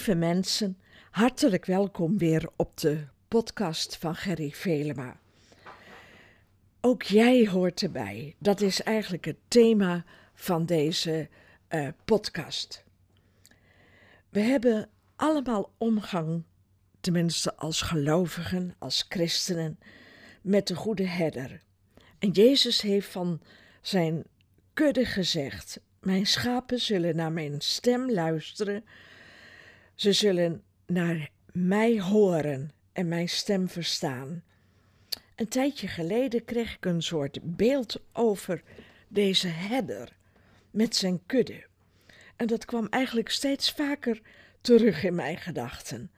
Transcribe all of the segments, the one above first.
Lieve mensen, hartelijk welkom weer op de podcast van Gerry Velema. Ook jij hoort erbij. Dat is eigenlijk het thema van deze uh, podcast. We hebben allemaal omgang, tenminste als gelovigen, als christenen, met de goede herder. En Jezus heeft van zijn kudde gezegd: Mijn schapen zullen naar mijn stem luisteren ze zullen naar mij horen en mijn stem verstaan. Een tijdje geleden kreeg ik een soort beeld over deze herder met zijn kudde. En dat kwam eigenlijk steeds vaker terug in mijn gedachten.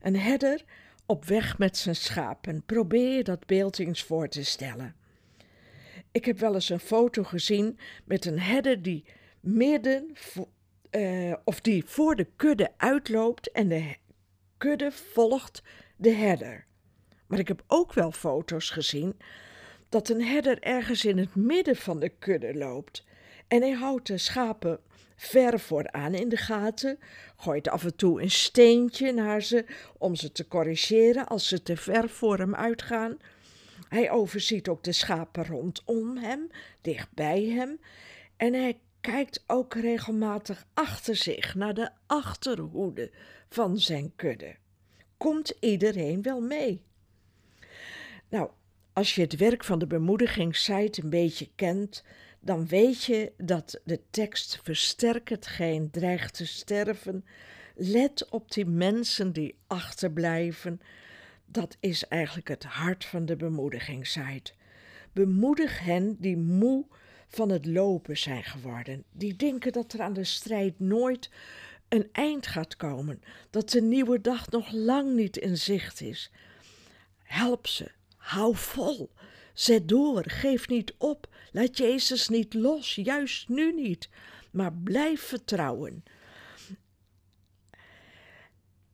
Een herder op weg met zijn schapen. Probeer je dat beeld eens voor te stellen. Ik heb wel eens een foto gezien met een herder die midden uh, of die voor de kudde uitloopt en de kudde volgt de herder. Maar ik heb ook wel foto's gezien dat een herder ergens in het midden van de kudde loopt. En hij houdt de schapen ver vooraan in de gaten, gooit af en toe een steentje naar ze om ze te corrigeren als ze te ver voor hem uitgaan. Hij overziet ook de schapen rondom hem, dichtbij hem, en hij kijkt ook regelmatig achter zich naar de achterhoede van zijn kudde. Komt iedereen wel mee? Nou, als je het werk van de bemoedigingssite een beetje kent, dan weet je dat de tekst versterk hetgeen dreigt te sterven. Let op die mensen die achterblijven. Dat is eigenlijk het hart van de bemoedigingssite. Bemoedig hen die moe van het lopen zijn geworden. Die denken dat er aan de strijd nooit een eind gaat komen, dat de nieuwe dag nog lang niet in zicht is. Help ze, hou vol, zet door, geef niet op, laat Jezus niet los, juist nu niet, maar blijf vertrouwen.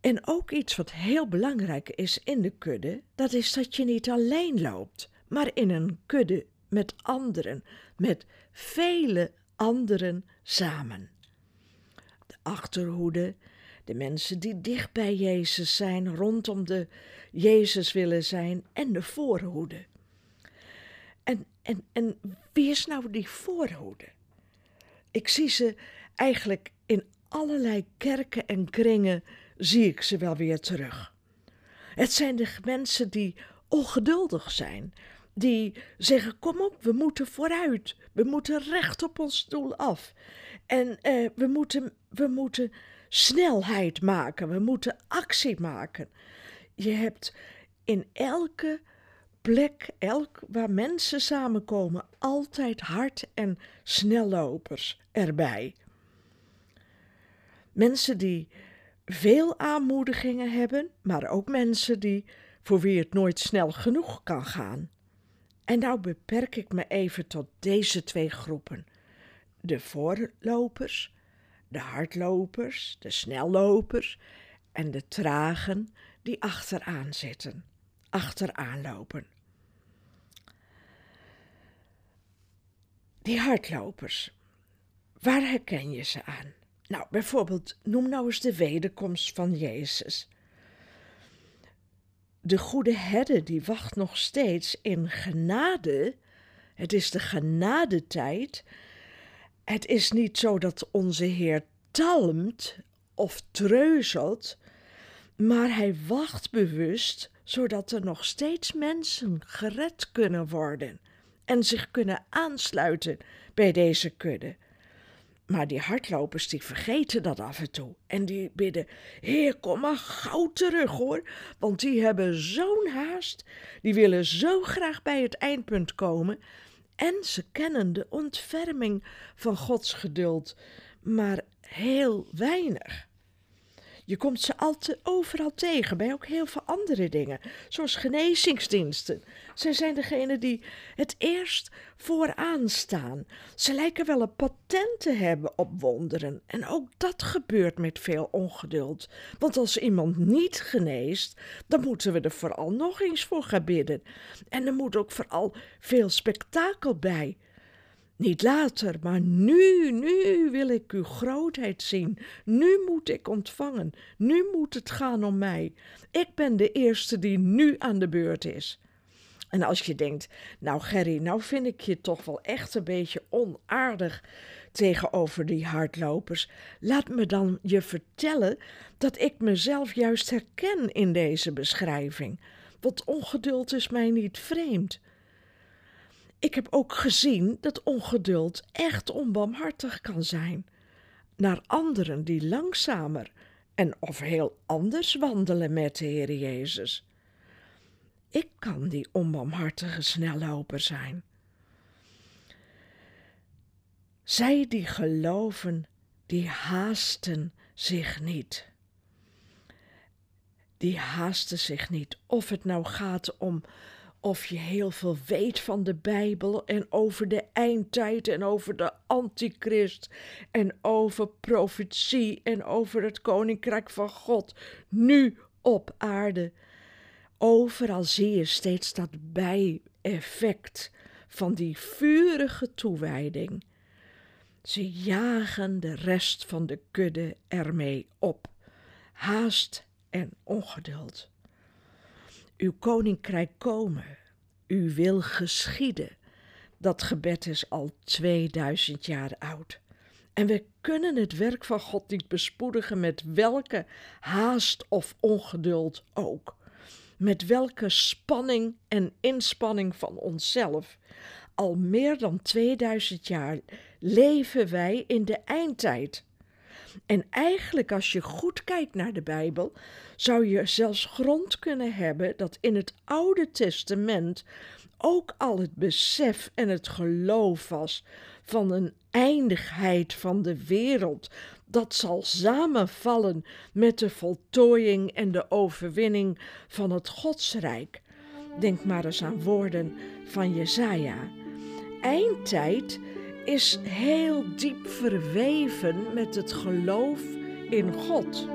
En ook iets wat heel belangrijk is in de kudde, dat is dat je niet alleen loopt, maar in een kudde met anderen, met vele anderen samen. De achterhoede, de mensen die dicht bij Jezus zijn, rondom de Jezus willen zijn, en de voorhoede. En, en, en wie is nou die voorhoede? Ik zie ze eigenlijk in allerlei kerken en kringen, zie ik ze wel weer terug. Het zijn de mensen die ongeduldig zijn, die zeggen: Kom op, we moeten vooruit. We moeten recht op ons doel af. En uh, we, moeten, we moeten snelheid maken. We moeten actie maken. Je hebt in elke plek, elk waar mensen samenkomen, altijd hard- en snellopers erbij. Mensen die veel aanmoedigingen hebben, maar ook mensen die voor wie het nooit snel genoeg kan gaan. En nou beperk ik me even tot deze twee groepen: de voorlopers, de hardlopers, de snellopers en de tragen die achteraan zitten, achteraan lopen. Die hardlopers, waar herken je ze aan? Nou, bijvoorbeeld, noem nou eens de wederkomst van Jezus. De goede herder die wacht nog steeds in genade. Het is de genadetijd. Het is niet zo dat onze Heer talmt of treuzelt, maar hij wacht bewust zodat er nog steeds mensen gered kunnen worden en zich kunnen aansluiten bij deze kudde. Maar die hardlopers die vergeten dat af en toe. En die bidden: Heer, kom maar gauw terug hoor. Want die hebben zo'n haast. Die willen zo graag bij het eindpunt komen. En ze kennen de ontferming van Gods geduld, maar heel weinig. Je komt ze altijd overal tegen, bij ook heel veel andere dingen, zoals genezingsdiensten. Zij zijn degene die het eerst vooraan staan. Ze lijken wel een patent te hebben op wonderen. En ook dat gebeurt met veel ongeduld. Want als iemand niet geneest, dan moeten we er vooral nog eens voor gaan bidden. En er moet ook vooral veel spektakel bij. Niet later, maar nu, nu wil ik uw grootheid zien. Nu moet ik ontvangen. Nu moet het gaan om mij. Ik ben de eerste die nu aan de beurt is. En als je denkt, nou Gerry, nou vind ik je toch wel echt een beetje onaardig tegenover die hardlopers, laat me dan je vertellen dat ik mezelf juist herken in deze beschrijving. Want ongeduld is mij niet vreemd. Ik heb ook gezien dat ongeduld echt onbarmhartig kan zijn. Naar anderen die langzamer en of heel anders wandelen met de Heer Jezus. Ik kan die onbarmhartige snelloper zijn. Zij die geloven, die haasten zich niet. Die haasten zich niet. Of het nou gaat om of je heel veel weet van de Bijbel en over de eindtijd en over de antichrist en over profetie en over het koninkrijk van God nu op aarde. Overal zie je steeds dat bijeffect van die vurige toewijding. Ze jagen de rest van de kudde ermee op. Haast en ongeduld. Uw koninkrijk komen, uw wil geschieden. Dat gebed is al 2000 jaar oud. En we kunnen het werk van God niet bespoedigen met welke haast of ongeduld ook. Met welke spanning en inspanning van onszelf. Al meer dan 2000 jaar leven wij in de eindtijd. En eigenlijk, als je goed kijkt naar de Bijbel, zou je zelfs grond kunnen hebben dat in het Oude Testament ook al het besef en het geloof was van een eindigheid van de wereld, dat zal samenvallen met de voltooiing en de overwinning van het Godsrijk. Denk maar eens aan woorden van Jesaja. Eindtijd is heel diep verweven met het geloof in God.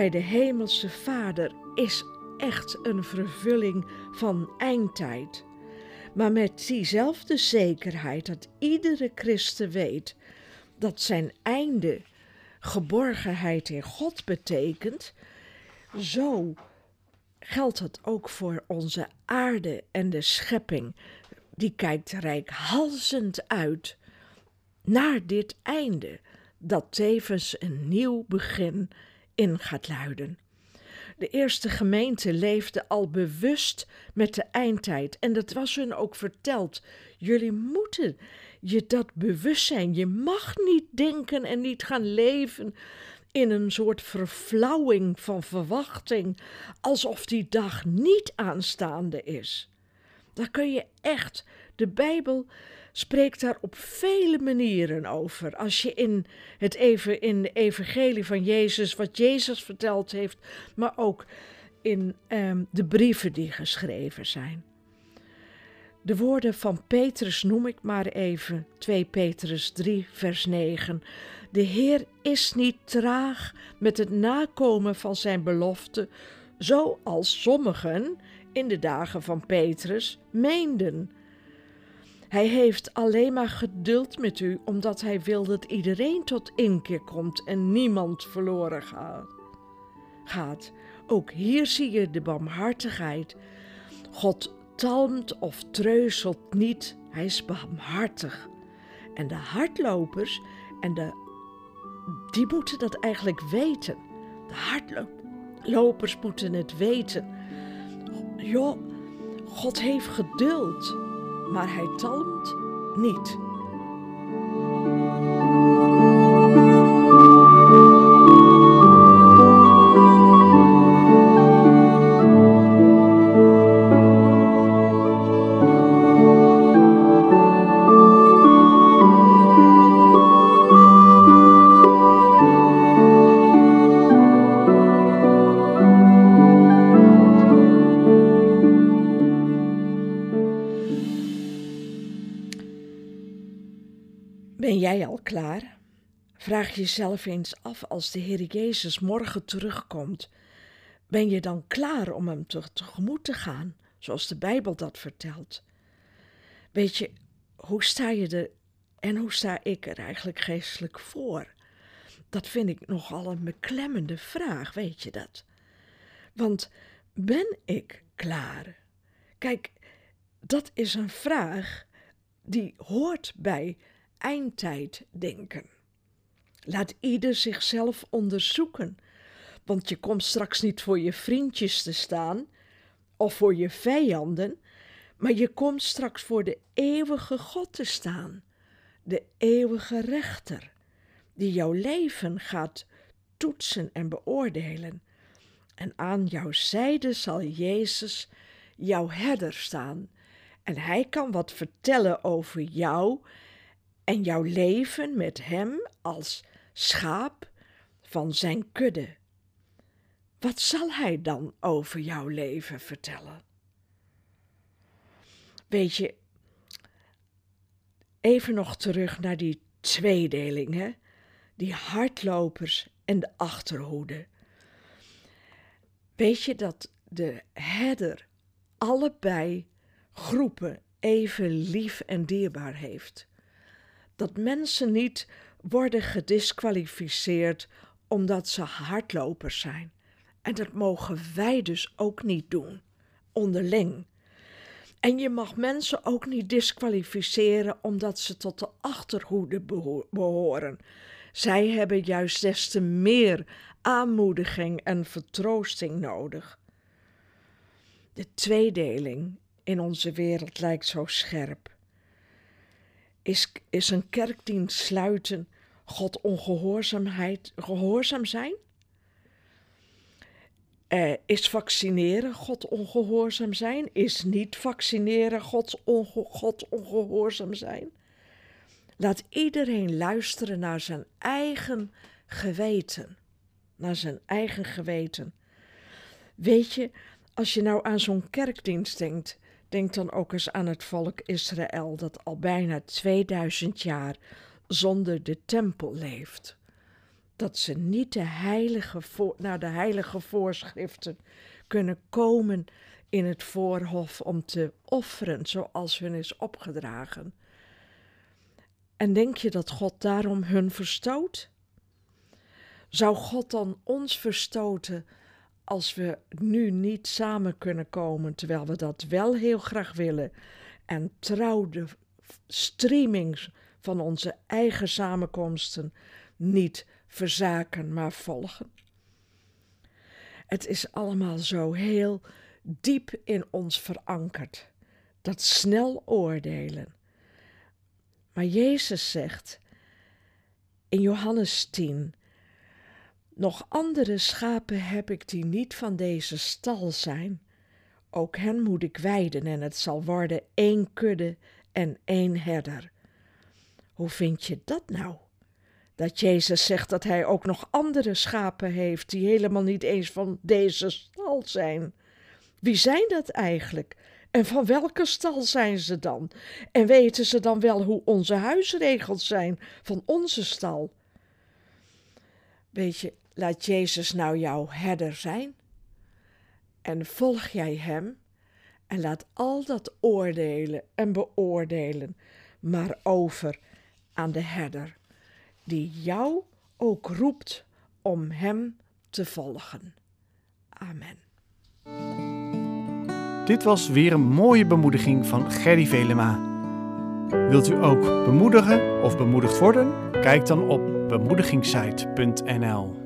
Bij de Hemelse Vader is echt een vervulling van eindtijd. Maar met diezelfde zekerheid dat iedere christen weet dat zijn einde geborgenheid in God betekent, zo geldt het ook voor onze aarde en de schepping. Die kijkt rijkhalzend uit naar dit einde dat tevens een nieuw begin in gaat luiden. De eerste gemeente leefde al bewust met de eindtijd en dat was hun ook verteld. Jullie moeten je dat bewust zijn. Je mag niet denken en niet gaan leven in een soort verflauwing van verwachting, alsof die dag niet aanstaande is. Daar kun je echt de Bijbel spreekt daar op vele manieren over. Als je in het even in de evangelie van Jezus, wat Jezus verteld heeft, maar ook in ehm, de brieven die geschreven zijn. De woorden van Petrus noem ik maar even, 2 Petrus 3, vers 9. De Heer is niet traag met het nakomen van zijn belofte, zoals sommigen in de dagen van Petrus meenden. Hij heeft alleen maar geduld met u omdat hij wil dat iedereen tot inkeer komt en niemand verloren gaat. Ook hier zie je de barmhartigheid. God talmt of treuzelt niet, hij is barmhartig. En de hardlopers en de, die moeten dat eigenlijk weten. De hardlopers moeten het weten. Joh, God heeft geduld, maar hij talmt niet. Jezelf eens af als de Heer Jezus morgen terugkomt. Ben je dan klaar om Hem tegemoet te gaan, zoals de Bijbel dat vertelt? Weet je, hoe sta je er en hoe sta ik er eigenlijk geestelijk voor? Dat vind ik nogal een beklemmende vraag, weet je dat? Want ben ik klaar? Kijk, dat is een vraag die hoort bij eindtijd denken. Laat ieder zichzelf onderzoeken, want je komt straks niet voor je vriendjes te staan of voor je vijanden, maar je komt straks voor de eeuwige God te staan, de eeuwige rechter, die jouw leven gaat toetsen en beoordelen. En aan jouw zijde zal Jezus, jouw herder, staan. En hij kan wat vertellen over jou en jouw leven met Hem als schaap van Zijn kudde. Wat zal Hij dan over jouw leven vertellen? Weet je, even nog terug naar die tweedeling, hè? die hardlopers en de achterhoede. Weet je dat de herder allebei groepen even lief en dierbaar heeft? dat mensen niet worden gedisqualificeerd omdat ze hardlopers zijn. En dat mogen wij dus ook niet doen, onderling. En je mag mensen ook niet disqualificeren omdat ze tot de achterhoede behoren. Zij hebben juist des te meer aanmoediging en vertroosting nodig. De tweedeling in onze wereld lijkt zo scherp. Is, is een kerkdienst sluiten God ongehoorzaamheid, gehoorzaam zijn? Uh, is vaccineren God ongehoorzaam zijn? Is niet vaccineren God, onge God ongehoorzaam zijn? Laat iedereen luisteren naar zijn eigen geweten. Naar zijn eigen geweten. Weet je, als je nou aan zo'n kerkdienst denkt, Denk dan ook eens aan het volk Israël dat al bijna 2000 jaar zonder de tempel leeft. Dat ze niet de heilige naar de heilige voorschriften kunnen komen in het voorhof om te offeren zoals hun is opgedragen. En denk je dat God daarom hun verstoot? Zou God dan ons verstoten als we nu niet samen kunnen komen, terwijl we dat wel heel graag willen, en trouw de streamings van onze eigen samenkomsten niet verzaken, maar volgen. Het is allemaal zo heel diep in ons verankerd, dat snel oordelen. Maar Jezus zegt in Johannes 10: nog andere schapen heb ik die niet van deze stal zijn. Ook hen moet ik weiden en het zal worden één kudde en één herder. Hoe vind je dat nou? Dat Jezus zegt dat hij ook nog andere schapen heeft die helemaal niet eens van deze stal zijn. Wie zijn dat eigenlijk? En van welke stal zijn ze dan? En weten ze dan wel hoe onze huisregels zijn van onze stal? Weet je, Laat Jezus nou jouw herder zijn en volg jij Hem En laat al dat oordelen en beoordelen maar over aan de herder, die jou ook roept om hem te volgen. Amen. Dit was weer een mooie bemoediging van Gerry Velema. Wilt u ook bemoedigen of bemoedigd worden? Kijk dan op bemoedigingssite.nl.